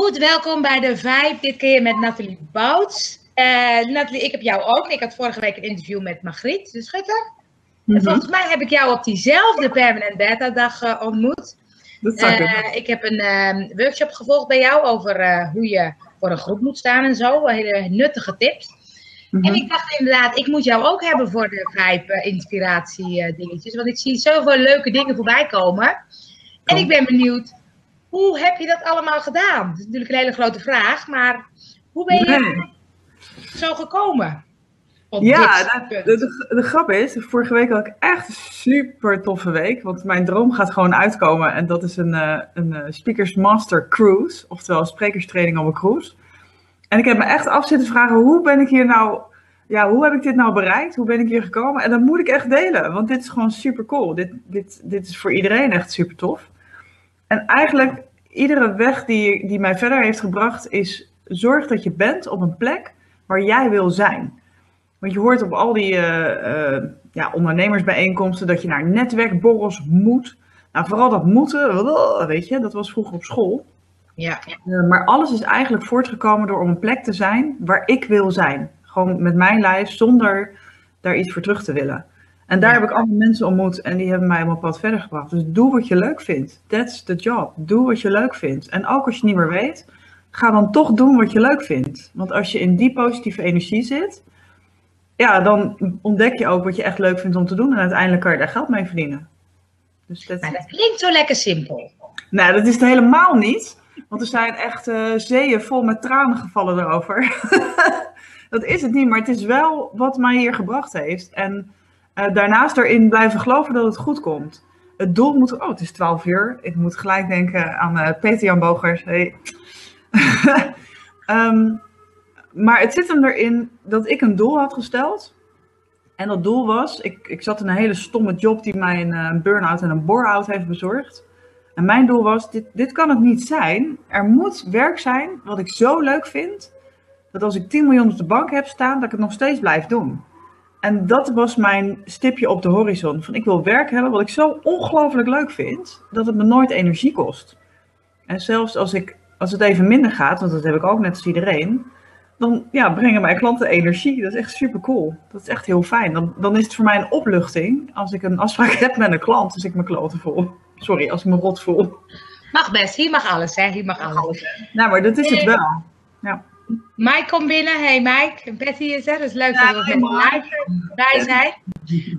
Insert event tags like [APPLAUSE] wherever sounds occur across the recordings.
Goed, welkom bij de Vibe. Dit keer met Nathalie Bouts. Uh, Nathalie, ik heb jou ook. Ik had vorige week een interview met Margriet, de schutter. En Mhm. volgens mij heb ik jou op diezelfde Permanent Beta dag eh, ontmoet. Dat Eh, kunnen. ik heb een ehm, workshop gevolgd bij jou over eh, hoe je voor een groep moet staan en zo. Hele nuttige tips. Mhm. En ik dacht inderdaad, ik moet jou ook hebben voor de eh, inspiratie eh, dingetjes. Want ik zie zoveel leuke dingen voorbij komen. En ik ben benieuwd, hoe heb je dat allemaal gedaan? Dat is natuurlijk een hele grote vraag, maar hoe ben je Nee. zo gekomen? Ja, nou, de, de grap is, vorige week had ik echt een super toffe week. Want mijn droom gaat gewoon uitkomen. En dat is een, eh, een eh, Speakers Master Cruise. Oftewel sprekerstraining op een cruise. En ik heb me echt af zitten vragen, hoe ben ik hier nou... Ja, hoe heb ik dit nou bereikt? Hoe ben ik hier gekomen? En dat moet ik echt delen, want dit is gewoon super cool. Dit, dit, dit is voor iedereen echt super tof. En eigenlijk, iedere weg die, die mij verder heeft gebracht, is zorg dat je bent op een plek waar jij wil zijn. Want je hoort op al die eh, eh, ja, ondernemersbijeenkomsten dat je naar netwerkborrels moet. Nou, vooral dat moeten, [LAUGHS] weet je, dat was vroeger op school. ja. Eh, maar alles is eigenlijk voortgekomen door op een plek te zijn waar ik wil zijn. Gewoon met mijn lijf, zonder daar iets voor terug te willen. En daar Ja. heb ik allemaal mensen ontmoet en die hebben mij op een pad verder gebracht. Dus doe wat je leuk vindt. That's the job. Doe wat je leuk vindt. En ook als je niet meer weet, ga dan toch doen wat je leuk vindt. Want als je in die positieve energie zit, ja, dan ontdek je ook wat je echt leuk vindt om te doen. En uiteindelijk kan je daar geld mee verdienen. Dus that's Maar dat klinkt zo lekker simpel. Nou, dat is het helemaal niet. Want er zijn echt eh, zeeën vol met tranen gevallen erover. [LAUGHS] dat is het niet, maar het is wel wat mij hier gebracht heeft. En eh, daarnaast erin blijven geloven dat het goed komt. Het doel moet... Oh, het is 12 uur. Ik moet gelijk denken aan eh, Peter Jan Bogers. Hey. [LAUGHS] Ehm, maar het zit hem erin dat ik een doel had gesteld. En dat doel was... Ik, ik zat in een hele stomme job die mij een, eh, een burn-out en een bore-out heeft bezorgd. En mijn doel was, dit, dit kan het niet zijn. Er moet werk zijn wat ik zo leuk vind, dat als ik 10 miljoen op de bank heb staan, dat ik het nog steeds blijf doen. En dat was mijn stipje op de horizon. Van ik wil werk hebben wat ik zo ongelooflijk leuk vind, dat het me nooit energie kost. En zelfs als, ik, als het even minder gaat, want dat heb ik ook net als iedereen, dan ja, brengen mijn klanten energie. Dat is echt super cool. Dat is echt heel fijn. Dan, dan is het voor mij een opluchting als ik een afspraak [LAUGHS] heb met een klant, als ik me kloten voel. Sorry, als ik me rot voel. Mag best, hier mag alles, hè? Hier mag alles. Nou, maar dat is het wel. Mike komt binnen. Hey Mike, en Betty is er. Dus leuk Ja, dat we met bij zijn.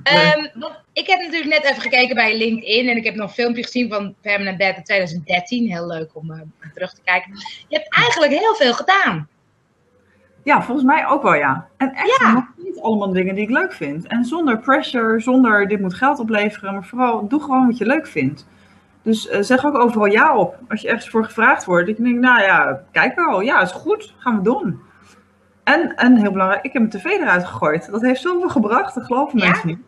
Ehm, want ik heb natuurlijk net even gekeken bij LinkedIn en ik heb nog een filmpje gezien van Permanent Beta 2013. Heel leuk om eh, terug te kijken. Je hebt eigenlijk heel veel gedaan. Ja, volgens mij ook wel, ja. En echt Ja. nog niet allemaal dingen die ik leuk vind. En zonder pressure, zonder dit moet geld opleveren, maar vooral doe gewoon wat je leuk vindt. Dus eh, zeg ook overal ja op. Als je ergens voor gevraagd wordt, je denkt, nou ja, kijk wel, ja, is goed, gaan we doen. En, en heel belangrijk, ik heb mijn tv eruit gegooid. Dat heeft zoveel gebracht, dat geloven Ja? mensen niet.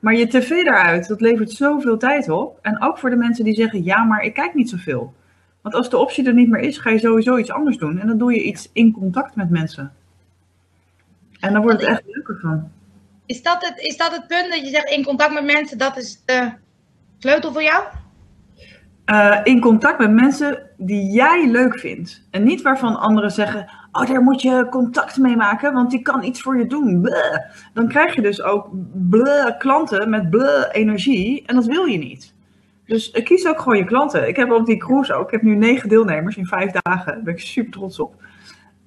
Maar je tv eruit, dat levert zoveel tijd op. En ook voor de mensen die zeggen, ja, maar ik kijk niet zoveel. Want als de optie er niet meer is, ga je sowieso iets anders doen. En dan doe je iets in contact met mensen. En dan wordt het echt leuker van. Is dat, het, is dat het punt dat je zegt in contact met mensen, dat is de sleutel voor jou? Eh, in contact met mensen die jij leuk vindt. En niet waarvan anderen zeggen: Oh, daar moet je contact mee maken, want die kan iets voor je doen. Dan krijg je dus ook klanten met energie. En dat wil je niet. Dus eh, kies ook gewoon je klanten. Ik heb op die cruise ook. Ik heb nu negen deelnemers in vijf dagen. Daar ben ik super trots op.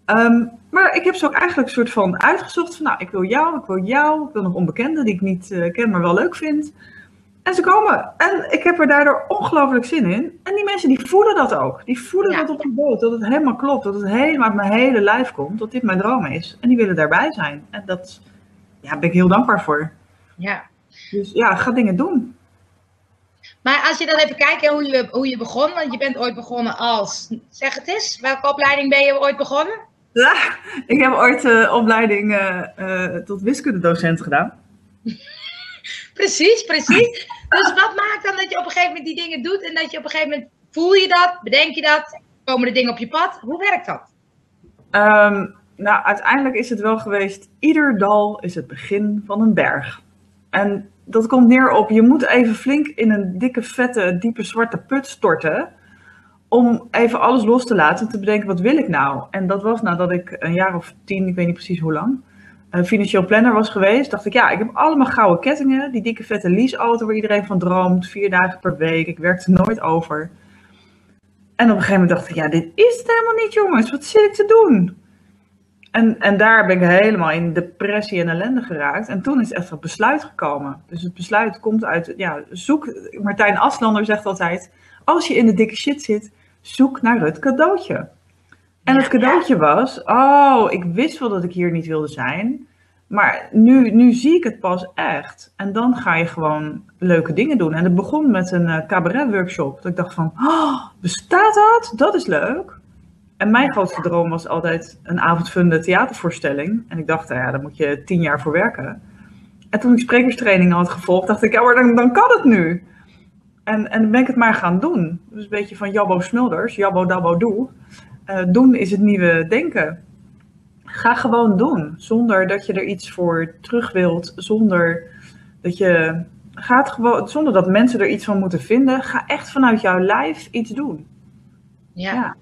Ehm, maar ik heb ze ook eigenlijk een soort van uitgezocht. Van, nou, ik wil jou, ik wil jou. Ik wil nog onbekenden die ik niet eh, ken, maar wel leuk vind. En ze komen. En ik heb er daardoor ongelooflijk zin in. En die mensen die voelen dat ook. Die voelen Ja. dat op de boot. Dat het helemaal klopt. Dat het helemaal uit mijn hele lijf komt. Dat dit mijn droom is. En die willen daarbij zijn. En dat ja, ben ik heel dankbaar voor. Ja. Dus ja, ga dingen doen. Maar als je dan even kijkt hè, hoe, je, hoe je begon, want je bent ooit begonnen als, zeg het eens, welke opleiding ben je ooit begonnen? Ja, [LAUGHS] ik heb ooit de opleiding eh, eh, tot wiskundedocent gedaan. Precies, precies. Dus wat maakt dan dat je op een gegeven moment die dingen doet en dat je op een gegeven moment voel je dat, bedenk je dat, komen er dingen op je pad? Hoe werkt dat? Ehm, nou, uiteindelijk is het wel geweest, ieder dal is het begin van een berg. En dat komt neer op, je moet even flink in een dikke, vette, diepe zwarte put storten om even alles los te laten en te bedenken, wat wil ik nou? En dat was nadat ik een jaar of tien, ik weet niet precies hoe lang, financieel planner was geweest. Dacht ik, ja, ik heb allemaal gouden kettingen, die dikke vette leaseauto waar iedereen van droomt, vier dagen per week, ik werkte nooit over. En op een gegeven moment dacht ik, ja, dit is het helemaal niet, jongens. Wat zit ik te doen? En, en daar ben ik helemaal in depressie en ellende geraakt. En toen is echt het besluit gekomen. Dus het besluit komt uit, ja, zoek, Martijn Aslander zegt altijd, als je in de dikke shit zit, zoek naar het cadeautje. En het cadeautje was, oh, ik wist wel dat ik hier niet wilde zijn. Maar nu, nu zie ik het pas echt. En dan ga je gewoon leuke dingen doen. En het begon met een uh, cabaret workshop. Dat ik dacht van, oh, bestaat dat? Dat is leuk. En mijn grootste droom was altijd een avondvunde theatervoorstelling. En ik dacht, nou ja, daar moet je tien jaar voor werken. En toen ik sprekerstraining had gevolgd, dacht ik, ja, maar dan, dan kan het nu. En, en dan ben ik het maar gaan doen. Dus een beetje van Jabbo Smulders, Jabbo Dabbo Doe. Uh, doen is het nieuwe denken. Ga gewoon doen, zonder dat je er iets voor terug wilt, zonder dat je gaat gewoon, zonder dat mensen er iets van moeten vinden. Ga echt vanuit jouw lijf iets doen. Ja. ja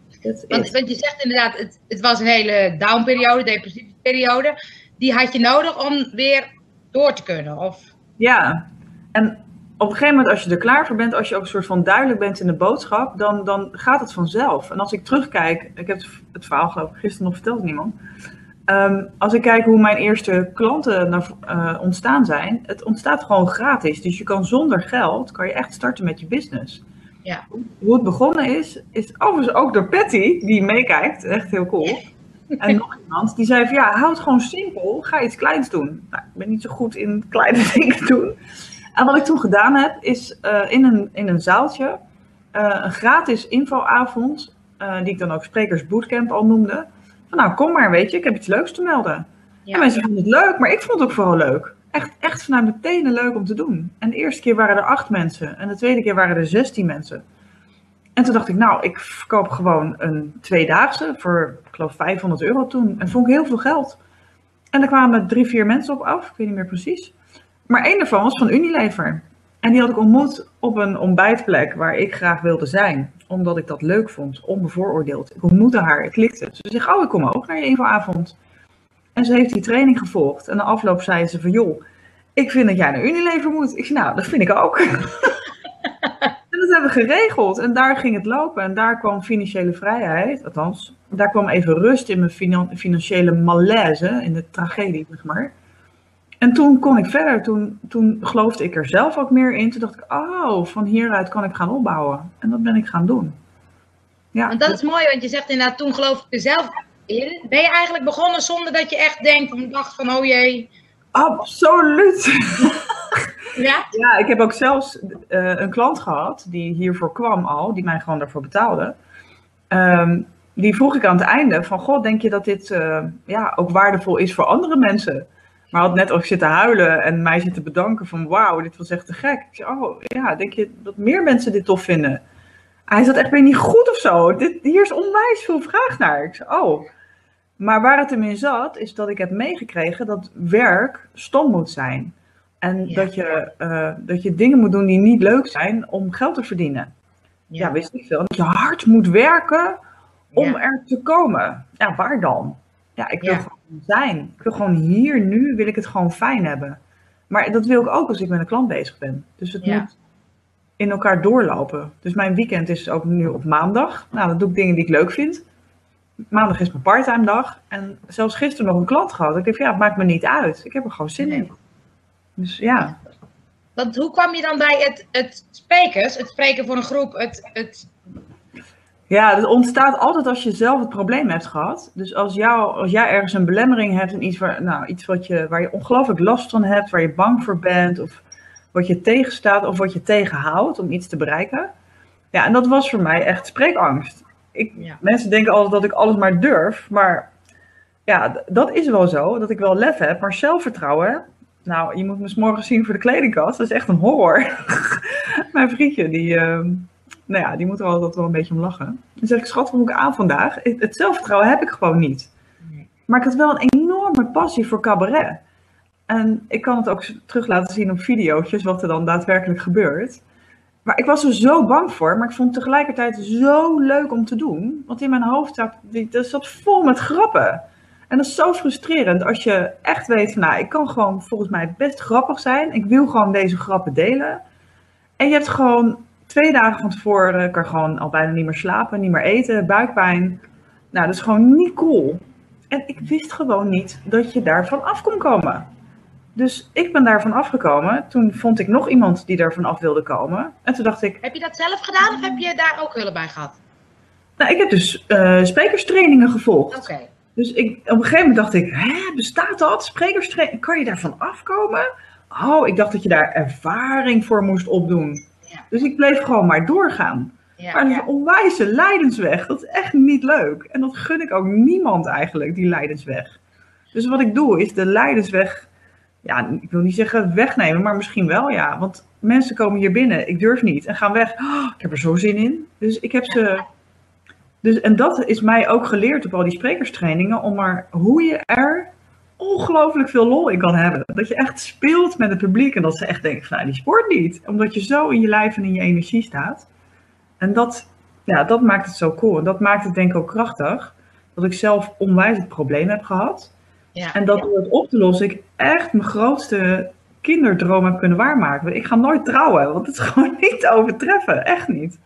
want, want, je zegt inderdaad, het, het was een hele downperiode, depressieve periode. Die had je nodig om weer door te kunnen. Of... Ja, en op een gegeven moment, als je er klaar voor bent, als je ook een soort van duidelijk bent in de boodschap, dan, dan gaat het vanzelf. En als ik terugkijk, ik heb het verhaal geloof ik gisteren nog verteld niemand. Um, als ik kijk hoe mijn eerste klanten naar, uh, ontstaan zijn, het ontstaat gewoon gratis. Dus je kan zonder geld, kan je echt starten met je business. Ja. Hoe het begonnen is, is overigens ook door Patty, die meekijkt, echt heel cool. [LAUGHS] En nog iemand, die zei van ja, houd gewoon simpel, ga iets kleins doen. Nou, ik ben niet zo goed in kleine [LAUGHS] dingen doen. En wat ik toen gedaan heb, is uh, in, een, in een zaaltje uh, een gratis infoavond, uh, die ik dan ook Sprekers Bootcamp al noemde. Van nou, kom maar, weet je, ik heb iets leuks te melden. Ja. En mensen vonden het leuk, maar ik vond het ook vooral leuk. Echt, echt vanuit mijn tenen leuk om te doen. En de eerste keer waren er acht mensen. En de tweede keer waren er zestien mensen. En toen dacht ik, nou, ik verkoop gewoon een tweedaagse voor, ik geloof, 500 euro toen. En vond ik heel veel geld. En er kwamen drie, vier mensen op af, ik weet niet meer precies. Maar één daarvan was van Unilever. En die had ik ontmoet op een ontbijtplek waar ik graag wilde zijn. Omdat ik dat leuk vond, onbevooroordeeld. Ik ontmoette haar, het klikte. Ze zegt, oh, ik kom ook naar je infoavond. En ze heeft die training gevolgd. En de afloop zei ze van, joh, ik vind dat jij naar Unilever moet. Ik zei, nou, dat vind ik ook. [LAUGHS] en dat hebben we geregeld. En daar ging het lopen. En daar kwam financiële vrijheid. Althans, daar kwam even rust in mijn financiële malaise. In de tragedie, zeg maar. En toen kon ik verder. Toen, toen geloofde ik er zelf ook meer in. Toen dacht ik, oh, van hieruit kan ik gaan opbouwen. En dat ben ik gaan doen. Ja. En dat is mooi, want je zegt inderdaad, toen geloof ik er zelf in. Ben je eigenlijk begonnen zonder dat je echt denkt, of dacht van, oh jee. Absoluut. [LAUGHS] Ja? Ja, ik heb ook zelfs uh, een klant gehad die hiervoor kwam al, die mij gewoon daarvoor betaalde. Um, die vroeg ik aan het einde van, god, denk je dat dit uh, ja, ook waardevol is voor andere mensen? Maar had net ook zitten huilen en mij zitten bedanken van wauw, dit was echt te gek. Ik zei, oh ja, denk je dat meer mensen dit tof vinden? Hij zat echt weer niet goed of zo. Dit, hier is onwijs veel vraag naar. Ik zei, oh. Maar waar het hem in zat, is dat ik heb meegekregen dat werk stom moet zijn. En dat, je, uh, dat je dingen moet doen die niet leuk zijn om geld te verdienen. Ja, ja wist ik veel. Dat je hard moet werken om ja. er te komen. Ja, waar dan? Ja, ik wil gewoon zijn. Ik wil gewoon hier, nu, wil ik het gewoon fijn hebben. Maar dat wil ik ook als ik met een klant bezig ben. Dus het moet in elkaar doorlopen. Dus mijn weekend is ook nu op maandag. Nou, dan doe ik dingen die ik leuk vind. Maandag is mijn parttime dag. En zelfs gisteren nog een klant gehad. Ik dacht, ja, het maakt me niet uit. Ik heb er gewoon zin in. Dus ja. Want hoe kwam je dan bij het, het sprekers, het spreken voor een groep, het, het ja, het ontstaat altijd als je zelf het probleem hebt gehad. Dus als, jou, als jij ergens een belemmering hebt en iets, waar, nou, iets wat je, waar je ongelooflijk last van hebt, waar je bang voor bent, of wat je tegenstaat of wat je tegenhoudt om iets te bereiken. Ja, en dat was voor mij echt spreekangst. Ik, Mensen denken altijd dat ik alles maar durf, maar ja, dat is wel zo, dat ik wel lef heb, maar zelfvertrouwen. Nou, je moet me s morgen zien voor de kledingkast, dat is echt een horror. [LAUGHS] Mijn vriendje, die, uh, nou ja, die moet er altijd wel een beetje om lachen. Dan zeg ik, schat, hoe ik aan vandaag? Het zelfvertrouwen heb ik gewoon niet. Maar ik had wel een enorme passie voor cabaret. En ik kan het ook terug laten zien op video's, wat er dan daadwerkelijk gebeurt. maar ik was er zo bang voor, maar ik vond het tegelijkertijd zo leuk om te doen. Want in mijn hoofd zat, dat zat vol met grappen. En dat is zo frustrerend als je echt weet van, nou, ik kan gewoon volgens mij best grappig zijn. Ik wil gewoon deze grappen delen. En je hebt gewoon twee dagen van tevoren, kan gewoon al bijna niet meer slapen, niet meer eten, buikpijn. Nou, dat is gewoon niet cool. En ik wist gewoon niet dat je daarvan af kon komen. Dus ik ben daarvan afgekomen. Toen vond ik nog iemand die daarvan af wilde komen. En toen dacht ik, Heb je dat zelf gedaan of heb je daar ook hulp bij gehad? nou, ik heb dus eh, sprekerstrainingen gevolgd. Oké. Dus ik, op een gegeven moment dacht ik, hè, bestaat dat? Sprekerstraining, kan je daarvan afkomen? Oh, ik dacht dat je daar ervaring voor moest opdoen. Ja. Dus ik bleef gewoon maar doorgaan. Ja, Maar dat is een onwijze lijdensweg. Dat is echt niet leuk. En dat gun ik ook niemand eigenlijk, die lijdensweg. Dus wat ik doe, is de lijdensweg, ja, ik wil niet zeggen wegnemen, maar misschien wel, ja. Want mensen komen hier binnen, ik durf niet, en gaan weg. Oh, ik heb er zo zin in. Dus ik heb ze... Dus, en dat is mij ook geleerd op al die sprekerstrainingen, om maar hoe je er ongelooflijk veel lol in kan hebben. Dat je echt speelt met het publiek en dat ze echt denken van, nou, die sport niet. Omdat je zo in je lijf en in je energie staat. En dat, ja, dat maakt het zo cool. En dat maakt het denk ik ook krachtig. Dat ik zelf onwijs het probleem heb gehad. Ja. En dat door het op te lossen, ik echt mijn grootste kinderdroom heb kunnen waarmaken. Ik ga nooit trouwen, want het is [LAUGHS] gewoon niet te overtreffen. Echt niet.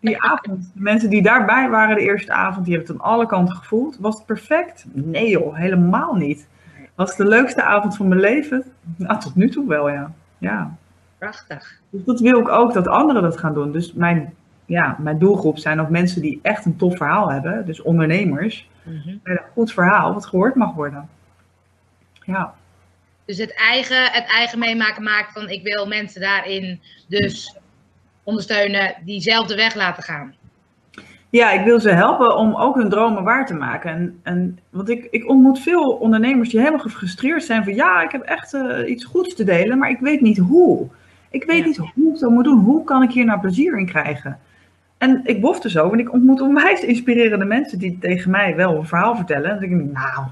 Die avond, de mensen die daarbij waren de eerste avond, die hebben het aan alle kanten gevoeld. Was het perfect? Nee joh, helemaal niet. Was de leukste avond van mijn leven? Nou, tot nu toe wel, ja. Ja. Prachtig. Dus dat wil ik ook dat anderen dat gaan doen. Dus mijn, ja, mijn doelgroep zijn ook mensen die echt een tof verhaal hebben. Dus ondernemers. Mhm. Met een goed verhaal wat gehoord mag worden. Ja, Dus het eigen, het eigen meemaken maakt van ik wil mensen daarin dus ondersteunen die zelf de weg laten gaan. Ja ik wil ze helpen om ook hun dromen waar te maken. En, en, want ik, ik ontmoet veel ondernemers die helemaal gefrustreerd zijn van ja, ik heb echt eh, iets goeds te delen, maar ik weet niet hoe. Ik weet Ja. niet hoe ik dat moet doen. Hoe kan ik hier nou plezier in krijgen? En ik bofte zo, want ik ontmoet onwijs inspirerende mensen die tegen mij wel een verhaal vertellen. En dan denk ik, nou,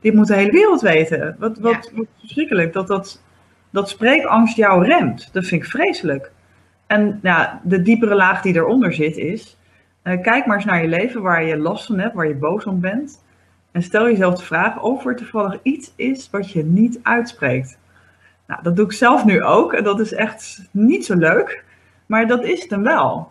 dit moet de hele wereld weten. Wat, wat, wat verschrikkelijk dat, dat dat spreekangst jou remt. Dat vind ik vreselijk. En ja, de diepere laag die eronder zit is, eh, kijk maar eens naar je leven waar je last van hebt, waar je boos om bent. En stel jezelf de vraag of er toevallig iets is wat je niet uitspreekt. Nou, dat doe ik zelf nu ook en dat is echt niet zo leuk. Maar dat is het hem wel.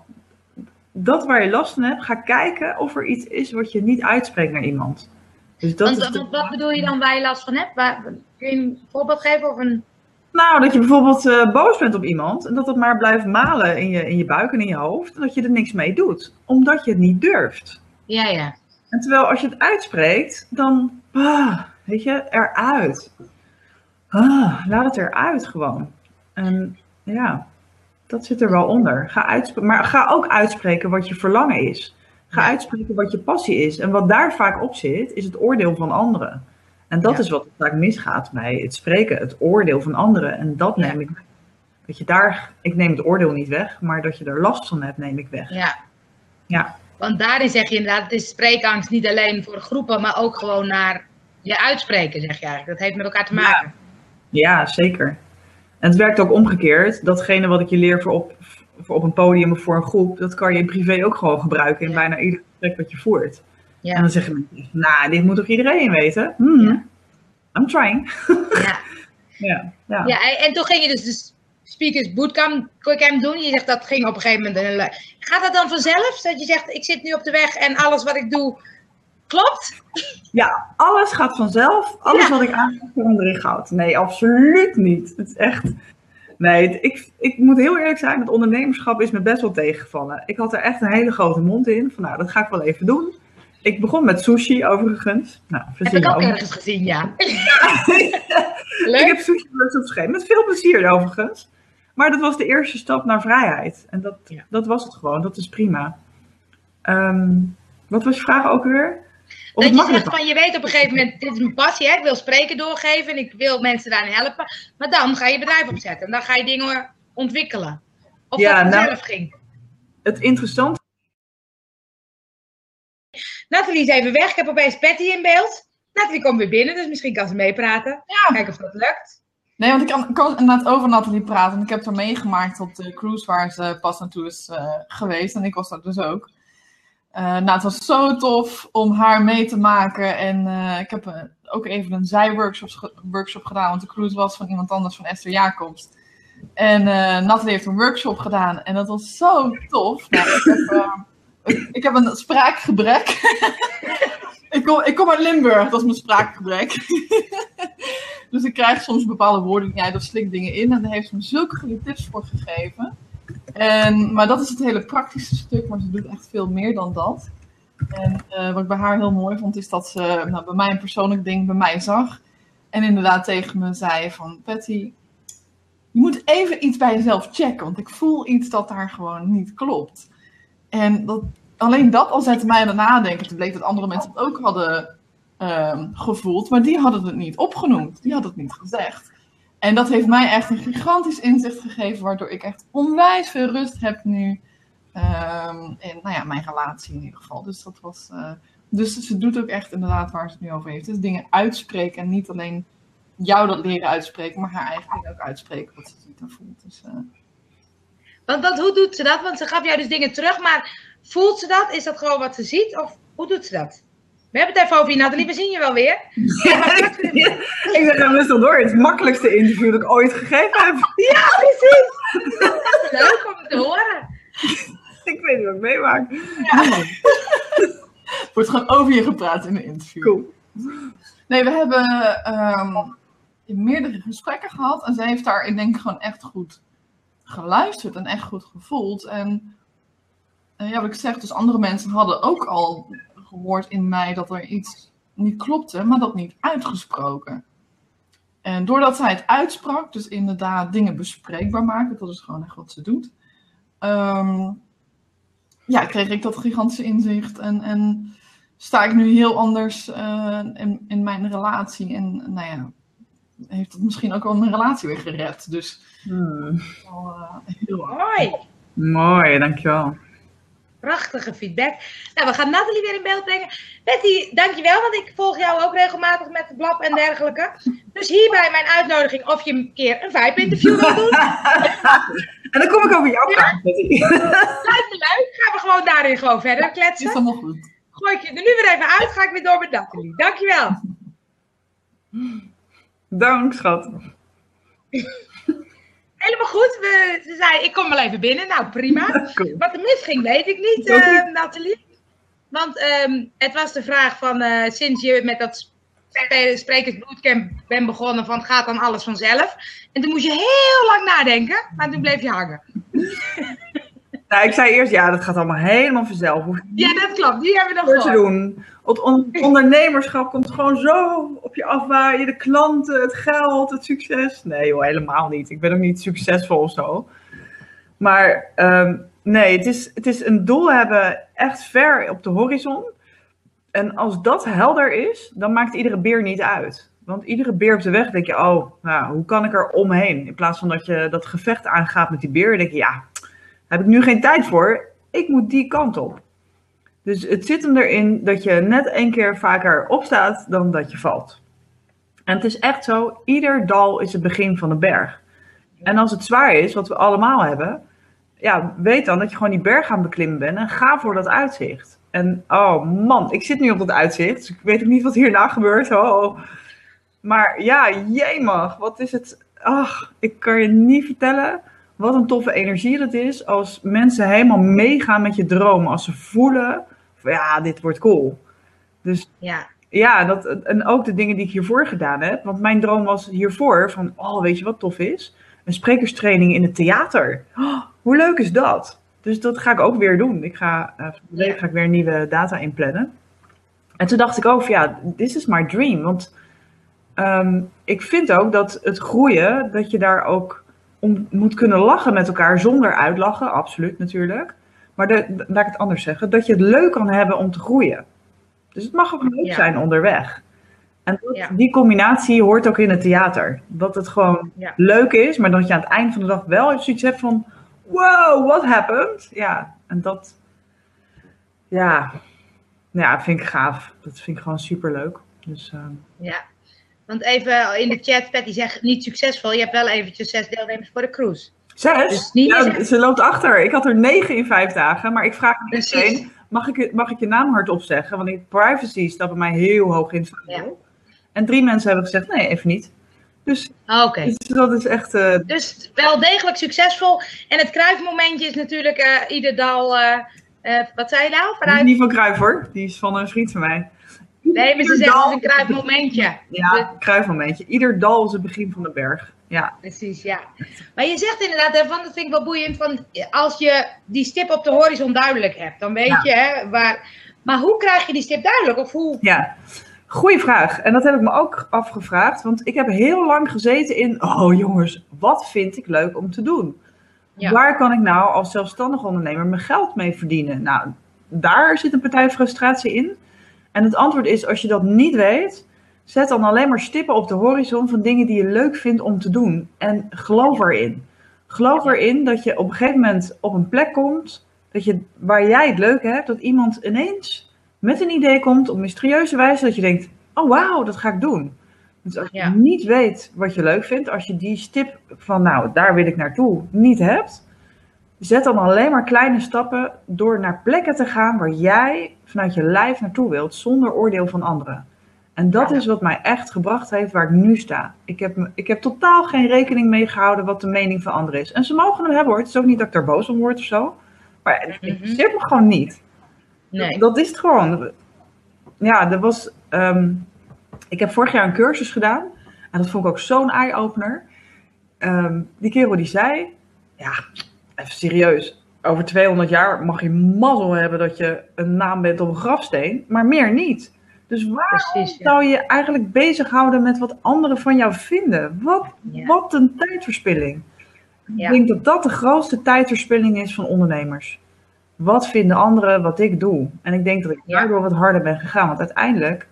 Dat waar je last van hebt, ga kijken of er iets is wat je niet uitspreekt naar iemand. Dus dat Want, is de- wat bedoel je dan waar je last van hebt? Waar, kun je een voorbeeld geven of een... Nou, dat je bijvoorbeeld eh, boos bent op iemand en dat het maar blijft malen in je, in je buik en in je hoofd. En dat je er niks mee doet, omdat je het niet durft. Ja, ja. En terwijl als je het uitspreekt, dan, ah, weet je, eruit. Ah, laat het eruit gewoon. En ja, dat zit er wel onder. Ga maar ga ook uitspreken wat je verlangen is. Ga Ja. uitspreken wat je passie is. En wat daar vaak op zit, is het oordeel van anderen. En dat Ja. is wat vaak misgaat bij het spreken, het oordeel van anderen. En dat Ja. neem ik weg. Dat je daar, ik neem het oordeel niet weg, maar dat je er last van hebt, neem ik weg. ja. Ja. Want daarin zeg je inderdaad, het is spreekangst niet alleen voor groepen, maar ook gewoon naar je uitspreken, zeg je eigenlijk. Dat heeft met elkaar te maken. Ja, zeker. En het werkt ook omgekeerd. Datgene wat ik je leer voor op, voor op een podium of voor een groep, dat kan je in privé ook gewoon gebruiken in bijna ieder gesprek wat je voert. Ja. En dan zeggen mensen, nou, dit moet toch iedereen weten? Hmm, Ja. I'm trying. Ja. [LAUGHS] Ja, ja. ja, en, en toen ging je dus de Speakers Bootcamp camp doen. Je zegt dat ging op een gegeven moment. le- Gaat dat dan vanzelf? Dat je zegt, ik zit nu op de weg en alles wat ik doe klopt? Ja, alles gaat vanzelf. Alles wat ik aan in goud. Nee, absoluut niet. Het is echt... Nee, ik, ik moet heel eerlijk zijn, het ondernemerschap is me best wel tegengevallen. Ik had er echt een hele grote mond in. Van nou, dat ga ik wel even doen. Ik begon met sushi overigens. Nou, Heb ik ook ook. ergens gezien, ja. [LAUGHS] Ik Leuk. heb sushi les opgeschreven, met veel plezier overigens. Maar dat was de eerste stap naar vrijheid. En dat, Ja. dat was het gewoon, dat is prima. Ehm, wat was je vraag ook weer? Of Dat je zegt van, je weet op een gegeven moment, dit is mijn passie, hè? ik wil spreken doorgeven en ik wil mensen daarin helpen. Maar dan ga je bedrijf opzetten en dan ga je dingen ontwikkelen. Of Ja, dat nou- vanzelf ging. Het interessante Nathalie is even weg, ik heb opeens Patty in beeld. Nathalie komt weer binnen, dus misschien kan ze meepraten. Ja. Kijken of dat lukt. Nee, want ik kan, kan inderdaad over Nathalie praten. Want ik heb haar meegemaakt op de cruise waar ze pas naartoe is uh, geweest. En ik was daar dus ook. Uh, nou, het was zo tof om haar mee te maken. En uh, ik heb ook even een zijworkshop workshop gedaan. Want de cruise was van iemand anders, van Esther Jacobs. En Nathalie heeft een workshop gedaan. En dat was zo tof. Nou, ik, heb, ik heb een spraakgebrek. [LAUGHS] ik, kom, ik kom uit Limburg, dat is mijn spraakgebrek. [LAUGHS] Dus ik krijg soms bepaalde woorden uit of slik dingen in. En daar heeft ze me zulke goede tips voor gegeven. En, maar dat is het hele praktische stuk, maar ze doet echt veel meer dan dat. En uh, wat ik bij haar heel mooi vond, is dat ze nou, bij mij een persoonlijk ding bij mij zag. En inderdaad tegen me zei van, Patty, je moet even iets bij jezelf checken. Want ik voel iets dat daar gewoon niet klopt. En dat, alleen dat al zette mij aan het nadenken. Toen bleek dat andere mensen het ook hadden Ehm, gevoeld, maar die hadden het niet opgenoemd. Die hadden het niet gezegd. En dat heeft mij echt een gigantisch inzicht gegeven, waardoor ik echt onwijs veel rust heb nu. Um, in nou ja, mijn relatie in ieder geval. Dus dat was. Uh, dus ze doet ook echt inderdaad waar ze het nu over heeft. Dus dingen uitspreken en niet alleen jou dat leren uitspreken, maar haar eigen dingen ook uitspreken wat ze ziet en voelt. Dus, uh... want, want hoe doet ze dat? Want ze gaf jou dus dingen terug, maar voelt ze dat? Is dat gewoon wat ze ziet? Of hoe doet ze dat? We hebben het even over je, Nathalie. We zien je wel weer. [LAUGHS] ik zeg hem rustig door. Het makkelijkste interview dat ik ooit gegeven heb. Ja, precies. Leuk om te horen. ik weet niet wat ik meemaak. Ja. [LAUGHS] Wordt gewoon over je gepraat in een interview. Cool. Nee, we hebben um, meerdere gesprekken gehad. En zij heeft daar, ik denk, gewoon echt goed geluisterd en echt goed gevoeld. En ja, wat ik zeg, dus andere mensen hadden ook al gehoord in mij dat er iets niet klopte, maar dat niet uitgesproken. En doordat zij het uitsprak, dus inderdaad dingen bespreekbaar maken, dat is gewoon echt wat ze doet. Um, ja, kreeg ik dat gigantische inzicht en, en sta ik nu heel anders uh, in, in mijn relatie. En nou ja, heeft het misschien ook wel mijn relatie weer gered. Dus hmm. wel, uh, heel mooi. Mooi, dankjewel. Prachtige feedback. Nou, we gaan Nathalie weer in beeld brengen. Betty, dankjewel, want ik volg jou ook regelmatig met de blab en dergelijke. Dus hierbij mijn uitnodiging of je een keer een vibe-interview wil doen. [LAUGHS] en dan kom ik over jouw ja? Betty. [LAUGHS] Lijkt me leuk. Gaan we gewoon daarin gewoon verder kletsen. Is allemaal goed. Gooi ik je er nu weer even uit, ga ik weer door met Nathalie. Dankjewel. Dank, schat. Helemaal goed. We, ze zei, ik kom wel even binnen. Nou, prima. Wat er misging, weet ik niet, uh, Nathalie. Want um, het was de vraag van, uh, sinds je met dat sprekersbootcamp bent begonnen, van gaat dan alles vanzelf? En toen moest je heel lang nadenken, maar toen bleef je hangen. Nou, ik zei eerst, ja, dat gaat allemaal helemaal vanzelf. Ja, dat klopt. Die hebben we nog te doen. Het ondernemerschap komt gewoon zo op je afwaaien. De klanten, het geld, het succes. Nee joh, helemaal niet. Ik ben ook niet succesvol of zo. Maar um, nee, het is, het is een doel hebben echt ver op de horizon. En als dat helder is, dan maakt iedere beer niet uit. Want iedere beer op de weg denk je, oh, nou, hoe kan ik er omheen? In plaats van dat je dat gevecht aangaat met die beer, denk je, ja, heb ik nu geen tijd voor. Ik moet die kant op. Dus het zit hem erin dat je net één keer vaker opstaat dan dat je valt. En het is echt zo, ieder dal is het begin van de berg. En als het zwaar is, wat we allemaal hebben, ja, weet dan dat je gewoon die berg aan beklimmen bent en ga voor dat uitzicht. En oh man, ik zit nu op dat uitzicht, dus ik weet ook niet wat hierna gebeurt. Oh. Maar ja, jemig, wat is het? Ach, ik kan je niet vertellen wat een toffe energie dat is als mensen helemaal meegaan met je dromen. Als ze voelen, van, ja, dit wordt cool. Dus ja, ja dat, en ook de dingen die ik hiervoor gedaan heb. Want mijn droom was hiervoor van, oh, weet je wat tof is? Een sprekerstraining in het theater. Oh, hoe leuk is dat? Dus dat ga ik ook weer doen. Ik ga, uh, ga ik weer nieuwe data inplannen. En toen dacht ik ook, van, ja, this is my dream. Want um, ik vind ook dat het groeien, dat je daar ook om moet kunnen lachen met elkaar zonder uitlachen, absoluut natuurlijk. Maar de, laat ik het anders zeggen, dat je het leuk kan hebben om te groeien. Dus het mag ook leuk zijn onderweg. En dat, die combinatie hoort ook in het theater. Dat het gewoon leuk is, maar dat je aan het eind van de dag wel zoiets hebt van: wow, what happened? Ja, en dat, ja, ja vind ik gaaf. Dat vind ik gewoon super leuk. Dus, uh... Ja, Want even in de chat, Patty zegt niet succesvol. Je hebt wel eventjes zes deelnemers voor de cruise. Zes? Dus niet ja, meer ze loopt achter. Ik had er negen in vijf dagen. Maar ik vraag me meteen, mag ik, mag ik je naam hardop zeggen? Want ik, privacy staat bij mij heel hoog in het vaandel. En drie mensen hebben gezegd, nee, even niet. Dus, Ah, Oké. dus dat is echt... eh, Dus wel degelijk succesvol. En het kruifmomentje is natuurlijk eh ieder dal. eh, wat zei je nou? Vanuit... niet van Kruif hoor. Die is van een vriend van mij. Nee, maar ze zeggen het dal- is een kruifmomentje. Ja, Kruifmomentje. Ieder dal is het begin van de berg. Ja, Precies, ja. Maar je zegt inderdaad, hè, van, dat vind ik wel boeiend, van als je die stip op de horizon duidelijk hebt, dan weet Ja. je hè, waar. Maar hoe krijg je die stip duidelijk? Of hoe? ja. Goeie vraag. En dat heb ik me ook afgevraagd. Want ik heb heel lang gezeten in... Oh jongens, wat vind ik leuk om te doen? Ja. Waar kan ik nou als zelfstandig ondernemer mijn geld mee verdienen? Nou, daar zit een partij frustratie in. En het antwoord is, als je dat niet weet, zet dan alleen maar stippen op de horizon van dingen die je leuk vindt om te doen. En geloof erin. Geloof erin dat je op een gegeven moment op een plek komt dat je, waar jij het leuk hebt, dat iemand ineens met een idee komt op mysterieuze wijze dat je denkt, oh wauw, dat ga ik doen. Dus als je Ja. niet weet wat je leuk vindt, als je die stip van nou, daar wil ik naartoe, niet hebt, zet dan alleen maar kleine stappen door naar plekken te gaan waar jij vanuit je lijf naartoe wilt, zonder oordeel van anderen. En dat is wat mij echt gebracht heeft waar ik nu sta. Ik heb, ik heb totaal geen rekening mee gehouden wat de mening van anderen is. En ze mogen hem hebben hoor. Het is ook niet dat ik daar boos om word of zo. Maar het Mhm. interesseert me gewoon niet. Nee. Dat is het gewoon. Ja, er was. ehm, ik heb vorig jaar een cursus gedaan. En dat vond ik ook zo'n eye-opener. Ehm, die kerel die zei: Ja, even serieus. Over 200 jaar mag je mazzel hebben dat je een naam bent op een grafsteen. Maar meer niet. Dus waarom Precies, ja. zou je eigenlijk bezighouden met wat anderen van jou vinden? Wat, Ja. wat een tijdverspilling. Ja. Ik denk dat dat de grootste tijdverspilling is van ondernemers. Wat vinden anderen wat ik doe? En ik denk dat ik daardoor wat harder ben gegaan. Want uiteindelijk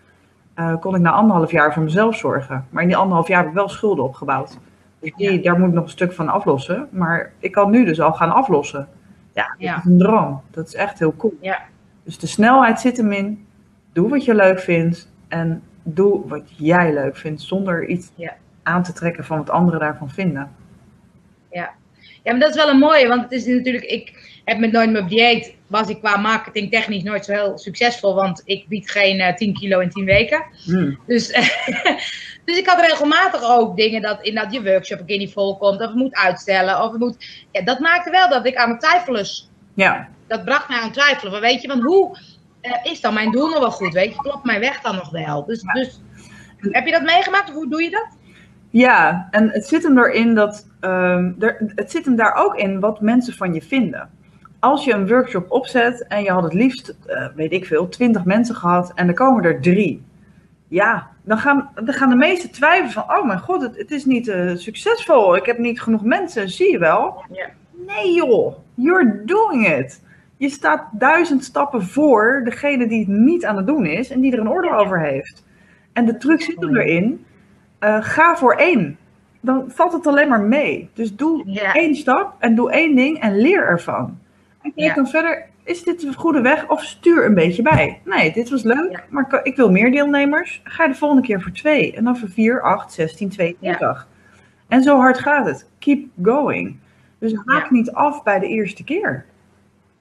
eh, kon ik na anderhalf jaar voor mezelf zorgen. Maar in die anderhalf jaar heb ik wel schulden opgebouwd. Dus die, Ja. daar moet ik nog een stuk van aflossen. Maar ik kan nu dus al gaan aflossen. Ja, dat Ja. is een droom. Dat is echt heel cool. Ja. Dus de snelheid zit hem in. Doe wat je leuk vindt. En doe wat jij leuk vindt. Zonder iets Ja. aan te trekken van wat anderen daarvan vinden. Ja, maar dat is wel een mooie, want het is natuurlijk, ik heb met Nooit meer op dieet, was ik qua marketing technisch nooit zo heel succesvol, want ik bied geen eh, 10 kilo in 10 weken. Hmm. Dus, [LAUGHS] dus ik had regelmatig ook dingen dat in dat je workshop een keer niet volkomt, of het moet uitstellen, of het moet, ja, dat maakte wel dat ik aan het twijfelen, Ja, dat bracht mij aan het twijfelen, van weet je, want hoe eh, is dan mijn doel nog wel goed, weet je, klopt mijn weg dan nog wel? Dus, dus heb je dat meegemaakt, of hoe doe je dat? Ja, en het zit hem erin dat. ehm, er, het zit hem daar ook in wat mensen van je vinden. Als je een workshop opzet en je had het liefst, eh, weet ik veel, 20 mensen gehad en er komen er drie. Ja, dan gaan, dan gaan de meesten twijfelen van, oh mijn god, het, het is niet eh, succesvol. Ik heb niet genoeg mensen, zie je wel? Ja. Nee joh, you're doing it. Je staat duizend stappen voor degene die het niet aan het doen is en die er een oordeel over heeft. En de truc zit hem erin, eh, ga voor één. Dan valt het alleen maar mee. Dus doe Ja. één stap en doe één ding en leer ervan. En kijk Ja. dan verder, is dit de goede weg of stuur een beetje bij? Nee, dit was leuk, Ja. maar ik- wil meer deelnemers. Ga de volgende keer voor twee en dan voor vier, acht, 16, 22. En zo hard gaat het. Keep going. Dus haak Ja. niet af bij de eerste keer.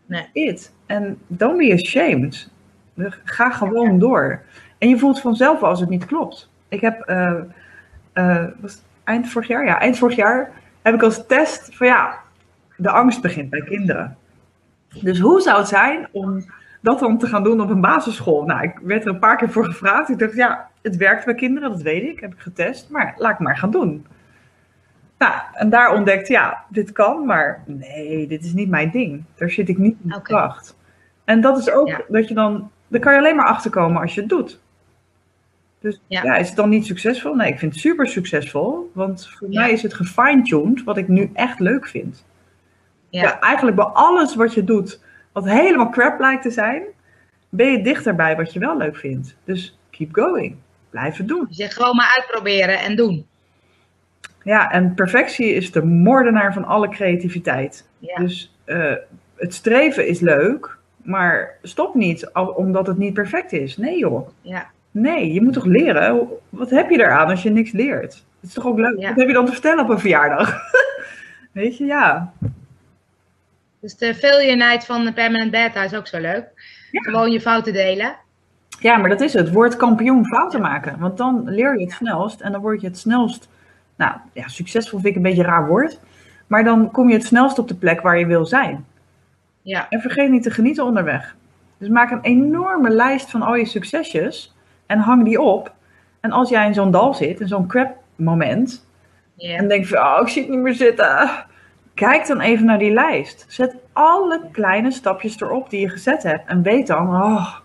Nee. It. En don't be ashamed. Ga gewoon door. En je voelt vanzelf als het niet klopt. Ik heb, eh, was eind vorig jaar? Ja, eind vorig jaar heb ik als test van ja, de angst begint bij kinderen. Dus hoe zou het zijn om dat dan te gaan doen op een basisschool? Nou, ik werd er een paar keer voor gevraagd. Ik dacht, ja, het werkt bij kinderen, dat weet ik. Heb ik getest, maar laat ik maar gaan doen. Nou, en daar ontdekte, ja, dit kan, maar nee, dit is niet mijn ding. Daar zit ik niet in de Oké. kracht. En dat is ook Ja. dat je dan, daar kan je alleen maar achterkomen als je het doet. Dus Ja. ja. is het dan niet succesvol? Nee, ik vind het super succesvol. Want voor Ja. mij is het gefine-tuned wat ik nu echt leuk vind. Ja. Ja. eigenlijk bij alles wat je doet, wat helemaal crap lijkt te zijn, ben je dichter bij wat je wel leuk vindt. Dus keep going. Blijf het doen. Dus je gewoon maar uitproberen en doen. Ja, en perfectie is de moordenaar van alle creativiteit. Ja. Dus eh, het streven is leuk, maar stop niet omdat het niet perfect is. Nee joh. Ja. Nee, je moet toch leren? Wat heb je eraan als je niks leert? Het is toch ook leuk? Ja. Wat heb je dan te vertellen op een verjaardag? [LAUGHS] Weet je, ja. Dus de failure night van de Permanent Beta is ook zo leuk. Gewoon je fouten delen. Ja, maar dat is het. Word kampioen fouten maken. Want dan leer je het snelst en dan word je het snelst. Nou ja, succesvol vind ik een beetje een raar woord. Maar dan kom je het snelst op de plek waar je wil zijn. Ja, En vergeet niet te genieten onderweg. Dus maak een enorme lijst van al je succesjes en hang die op. En als jij in zo'n dal zit, in zo'n crap moment, en denk van, oh, ik zie het niet meer zitten. Kijk dan even naar die lijst. Zet alle kleine stapjes erop die je gezet hebt. En weet dan, oh,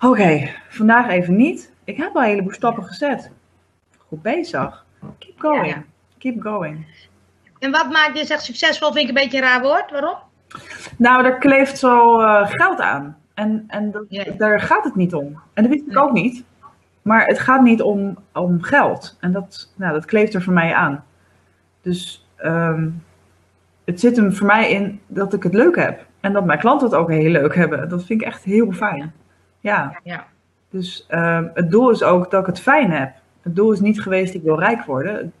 oké, vandaag even niet. Ik heb al een heleboel stappen gezet. Goed bezig. Keep going. Ja. Keep going. En wat maakt je zegt succesvol? Vind ik een beetje een raar woord. Waarom? Nou, er kleeft zo eh, geld aan. En, en dat, Ja. daar gaat het niet om. En dat wist ik Nee. ook niet. Maar het gaat niet om, om geld. En dat, nou, dat kleeft er voor mij aan. Dus ehm, het zit hem voor mij in dat ik het leuk heb. En dat mijn klanten het ook heel leuk hebben. Dat vind ik echt heel fijn. Ja, Ja. dus ehm, het doel is ook dat ik het fijn heb. Het doel is niet geweest, ik wil rijk worden.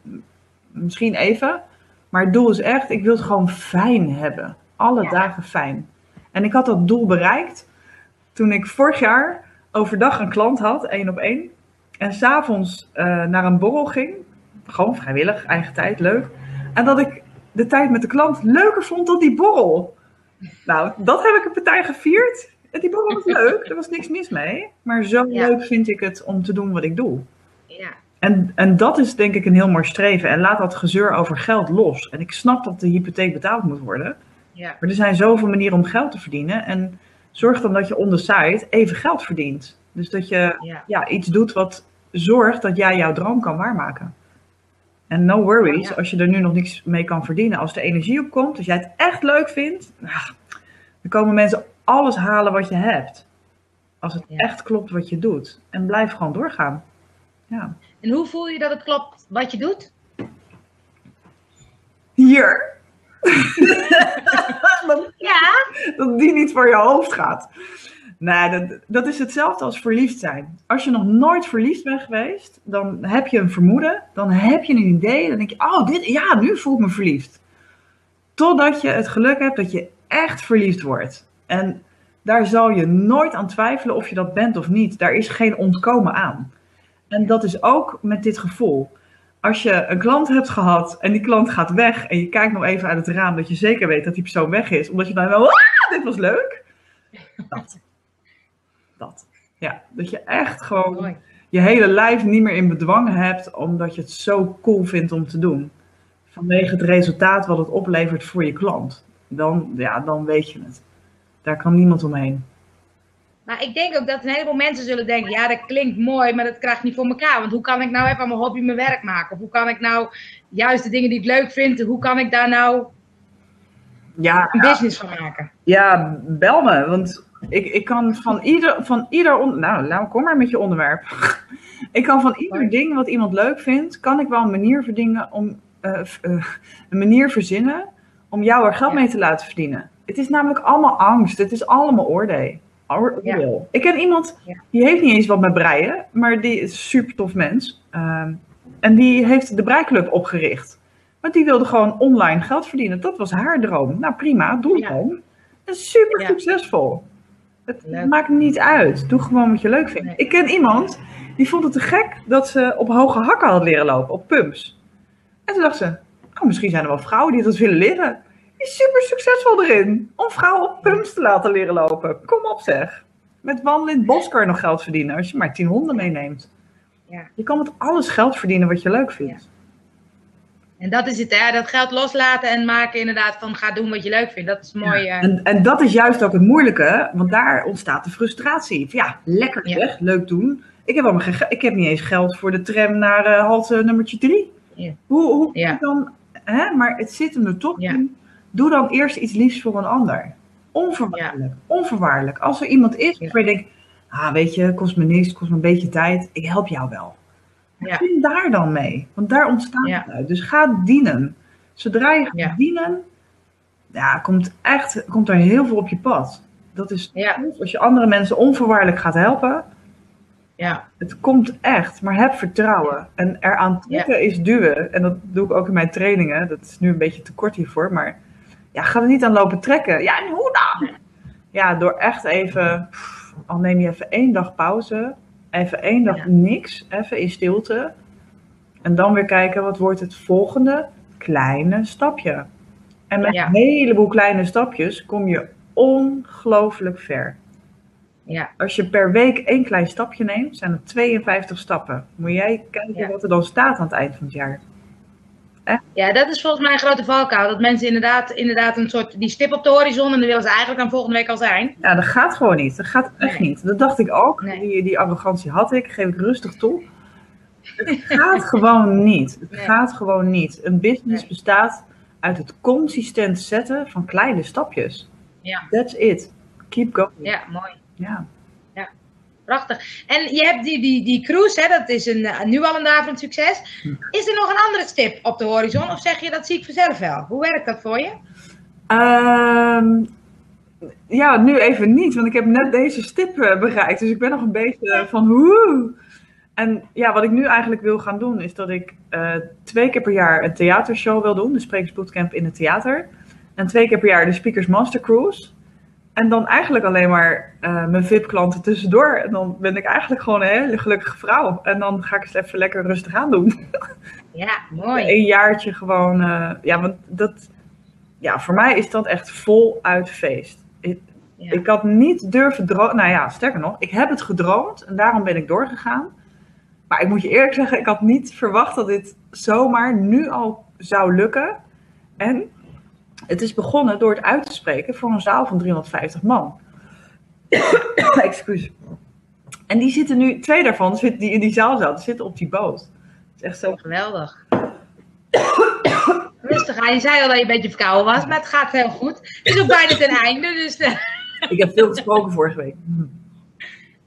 Misschien even. Maar het doel is echt, ik wil het gewoon fijn hebben. Alle Ja. dagen fijn. En ik had dat doel bereikt toen ik vorig jaar overdag een klant had, één op één. En s'avonds eh naar een borrel ging. Gewoon vrijwillig, eigen tijd, leuk. En dat ik de tijd met de klant leuker vond dan die borrel. Nou, dat heb ik een partij gevierd. En die borrel was leuk, er was niks mis mee. Maar zo Ja. leuk vind ik het om te doen wat ik doe. Ja. En, en dat is denk ik een heel mooi streven. En laat dat gezeur over geld los. En ik snap dat de hypotheek betaald moet worden. Ja. Maar er zijn zoveel manieren om geld te verdienen. En zorg dan dat je on the side even geld verdient. Dus dat je Ja. ja, iets doet wat zorgt dat jij jouw droom kan waarmaken. En no worries, Ja. als je er nu nog niks mee kan verdienen. Als de energie op komt, als jij het echt leuk vindt, nou, dan komen mensen alles halen wat je hebt. Als het Ja. echt klopt wat je doet. En blijf gewoon doorgaan. Ja. En hoe voel je dat het klopt wat je doet? Hier. [LAUGHS] [LAUGHS] dat, Ja. dat die niet voor je hoofd gaat. Nee, dat, dat is hetzelfde als verliefd zijn. Als je nog nooit verliefd bent geweest, dan heb je een vermoeden, dan heb je een idee, dan denk je, oh, dit, ja, nu voel ik me verliefd. Totdat je het geluk hebt dat je echt verliefd wordt. En daar zal je nooit aan twijfelen of je dat bent of niet. Daar is geen ontkomen aan. En dat is ook met dit gevoel. Als je een klant hebt gehad en die klant gaat weg en je kijkt nog even uit het raam dat je zeker weet dat die persoon weg is, omdat je dan wel, ah, dit was leuk. Dat. [LAUGHS] Dat. Ja, dat je echt gewoon Mooi. je hele lijf niet meer in bedwang hebt, omdat je het zo cool vindt om te doen. Vanwege het resultaat wat het oplevert voor je klant. Dan, ja, dan weet je het. Daar kan niemand omheen. Maar ik denk ook dat een heleboel mensen zullen denken, ja, dat klinkt mooi, maar dat krijg ik niet voor elkaar. Want hoe kan ik nou even aan mijn hobby mijn werk maken? Of hoe kan ik nou juist de dingen die ik leuk vind, hoe kan ik daar nou Ja, een business van maken? ja bel me. Want ik, ik kan van ieder, van ieder on- nou, nou, kom maar met je onderwerp. [LAUGHS] ik kan van ieder ding wat iemand leuk vindt, kan ik wel een manier verdienen om, eh, eh, een manier verzinnen om jou er geld Ja. mee te laten verdienen. Het is namelijk allemaal angst. Het is allemaal oordeel. Ja. Ik ken iemand, die heeft niet eens wat met breien, maar die is een super tof mens. Ehm, en die heeft de breiklub opgericht. Want die wilde gewoon online geld verdienen. Dat was haar droom. Nou prima, doe het Ja. is super Ja. succesvol. Het Leuk. maakt niet uit. Doe gewoon wat je leuk vindt. Nee. Ik ken iemand die vond het te gek dat ze op hoge hakken had leren lopen, op pumps. En toen dacht ze, oh, misschien zijn er wel vrouwen die dat willen leren. Die is super succesvol erin. Om vrouwen op pumps te laten leren lopen. Kom op zeg. Met wandelen in het bos kan je nog geld verdienen als je maar tien honden meeneemt. Ja. Je kan met alles geld verdienen wat je leuk vindt. En dat is het, hè? dat geld loslaten en maken inderdaad van ga doen wat je leuk vindt. Dat is mooi. eh, En, en dat is juist ook het moeilijke, want daar ontstaat de frustratie. Van, Ja, lekker Ja. zeg, leuk doen. Ik heb, allemaal geen, ik heb niet eens geld voor de tram naar eh, halte nummertje drie. Ja. Hoe, hoe dan, hè? Maar het zit hem er toch in. Doe dan eerst iets liefs voor een ander. Onvoorwaardelijk. Onvoorwaardelijk. Als er iemand is waarvan je denkt, ah, weet je, kost me niks, kost me een beetje tijd. Ik help jou wel. Begin daar dan mee. Want daar ontstaat Ja. het uit. Dus ga dienen. Zodra je gaat dienen, ja, komt echt komt er heel veel op je pad. Dat is Ja. Als je andere mensen onvoorwaardelijk gaat helpen, Ja, Het komt echt, maar heb vertrouwen. En eraan trekken is duwen. En dat doe ik ook in mijn trainingen. Dat is nu een beetje te kort hiervoor, maar ja, ga er niet aan lopen trekken. Ja, en hoe dan? Ja, door echt even, pff, al neem je even één dag pauze, even één dag Ja. niks, even in stilte. En dan weer kijken, wat wordt het volgende kleine stapje? En met Ja. een heleboel kleine stapjes kom je ongelooflijk ver. ja, Als je per week één klein stapje neemt, zijn het 52 stappen. Moet jij kijken Ja. wat er dan staat aan het eind van het jaar. Ja, dat is volgens mij een grote valkuil. Dat mensen inderdaad, inderdaad een soort, die stip op de horizon en dan willen ze eigenlijk aan volgende week al zijn. Ja, dat gaat gewoon niet. Dat gaat echt Nee. niet. Dat dacht ik ook. Nee. Die, die arrogantie had ik, geef ik rustig toe. Het gaat [LAUGHS] gewoon niet. Het Nee. gaat gewoon niet. Een business bestaat uit het consistent zetten van kleine stapjes. Ja. That's it. Keep going. Ja, mooi. Ja. Prachtig. En je hebt die, die, die cruise, hè, dat is een, eh, nu al een daverend succes. Hm. Is er nog een andere stip op de horizon? Of zeg je dat zie ik vanzelf wel? Hoe werkt dat voor je? Ehm, ja, nu even niet, want ik heb net deze stip eh, bereikt. Dus ik ben nog een beetje van hoe. En ja, wat ik nu eigenlijk wil gaan doen, is dat ik eh, twee keer per jaar een theatershow wil doen. De Sprekersbootcamp in het theater. En twee keer per jaar de Speakers Master Cruise. En dan eigenlijk alleen maar eh, mijn VIP-klanten tussendoor. En dan ben ik eigenlijk gewoon een hele gelukkige vrouw. En dan ga ik eens even lekker rustig aan doen. [LAUGHS] Ja, mooi. Een jaartje gewoon. eh, ja, want dat. Ja, voor mij is dat echt voluit feest. Ik, Ja. ik had niet durven dromen. Nou ja, sterker nog, ik heb het gedroomd en daarom ben ik doorgegaan. Maar ik moet je eerlijk zeggen, ik had niet verwacht dat dit zomaar nu al zou lukken. En het is begonnen door het uit te spreken voor een zaal van 350 man. [COUGHS] Excuus. En die zitten nu, twee daarvan zitten die in die zaal zaten, zitten op die boot. Het is echt zo Geweldig. [COUGHS] Rustig aan. Je zei al dat je een beetje verkouden was, maar het gaat heel goed. Het is ook bijna ten einde, dus... eh, [LAUGHS] Ik heb veel gesproken vorige week. [LAUGHS]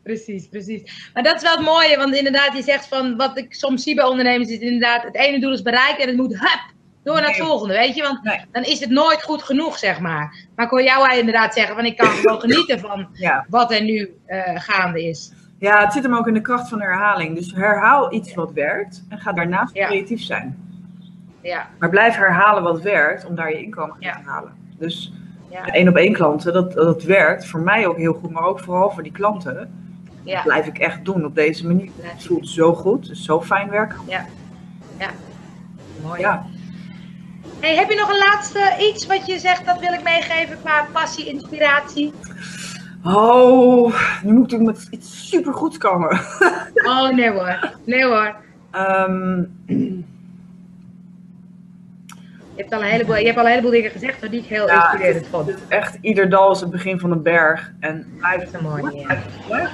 Precies, precies. Maar dat is wel het mooie, want inderdaad, je zegt van wat ik soms zie bij ondernemers, is inderdaad het ene doel is bereikt en het moet hup, door naar het Nee. volgende, weet je? Want Nee. dan is het nooit goed genoeg, zeg maar. Maar ik hoor jou inderdaad zeggen van ik kan gewoon [LAUGHS] genieten van Ja. wat er nu eh, gaande is. ja, het zit hem ook in de kracht van herhaling. Dus herhaal iets wat werkt en ga daarnaast Ja. creatief zijn. Ja, Maar blijf herhalen wat werkt om daar je inkomen Ja. te halen. Dus ja, één op één klanten, dat, dat werkt voor mij ook heel goed, maar ook vooral voor die klanten. ja. Blijf ik echt doen op deze manier. Het voelt zo goed, het is zo fijn werken. Mooi. Ja. Hey, heb je nog een laatste iets wat je zegt, dat wil ik meegeven qua passie, inspiratie? Oh, nu moet ik met iets supergoeds komen. [LAUGHS] Oh, nee hoor. Nee hoor. Ehm, Je hebt al een heleboel, je hebt al een heleboel dingen gezegd hoor, die ik heel ja, het inspirerend vond. het is echt ieder dal is het begin van een berg. En blijf een mooie, ja. blijf.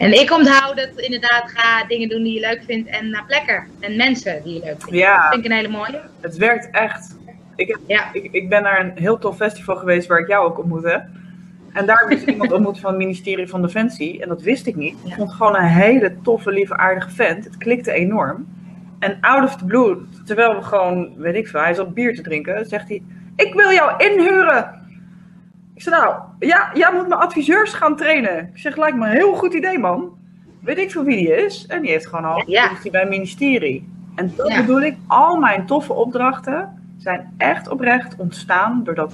En ik onthoud dat inderdaad ga dingen doen die je leuk vindt en naar plekken en mensen die je leuk vindt. Ja. Dat vind ik een hele mooie. Het werkt echt. Ik, heb, Ja. ik, ik ben naar een heel tof festival geweest waar ik jou ook ontmoette. En daar heb ik [LAUGHS] iemand ontmoet van het ministerie van Defensie. En dat wist ik niet. Ik vond het gewoon een hele toffe, lieve, aardige vent. Het klikte enorm. En out of the blue, terwijl we gewoon, weet ik veel, hij zat bier te drinken, zegt hij: Ik wil jou inhuren. Ik zeg nou, ja, jij moet mijn adviseurs gaan trainen. Ik zeg, lijkt me een heel goed idee, man. Weet ik veel wie die is. En die heeft gewoon al Ja. functie bij het ministerie. En dat Ja. bedoel ik, al mijn toffe opdrachten zijn echt oprecht ontstaan doordat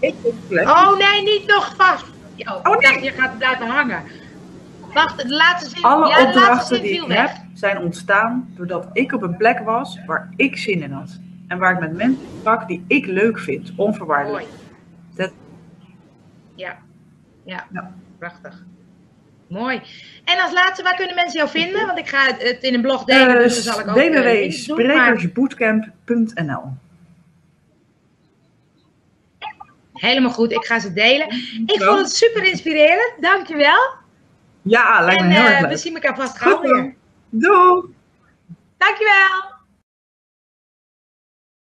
ik op plek... Oh nee, niet nog vast. Oh, Oh, dacht, nee. je gaat blijven hangen. Wacht, de laatste zin, Alle ja, opdrachten zin die ik weg. heb, zijn ontstaan doordat ik op een plek was waar ik zin in had. En waar ik met mensen sprak die ik leuk vind, onvoorwaardelijk. Mooi. Ja. ja, Ja. prachtig. Mooi. En als laatste, waar kunnen mensen jou vinden? Want ik ga het, in een blog delen, dus dan zal ik ook eh, www.sprekersbootcamp.nl Helemaal goed, ik ga ze delen. Ik vond het super inspirerend, dankjewel. Ja, lijkt En me heel eh, erg we zien elkaar vast gauw weer. Doei! Dankjewel.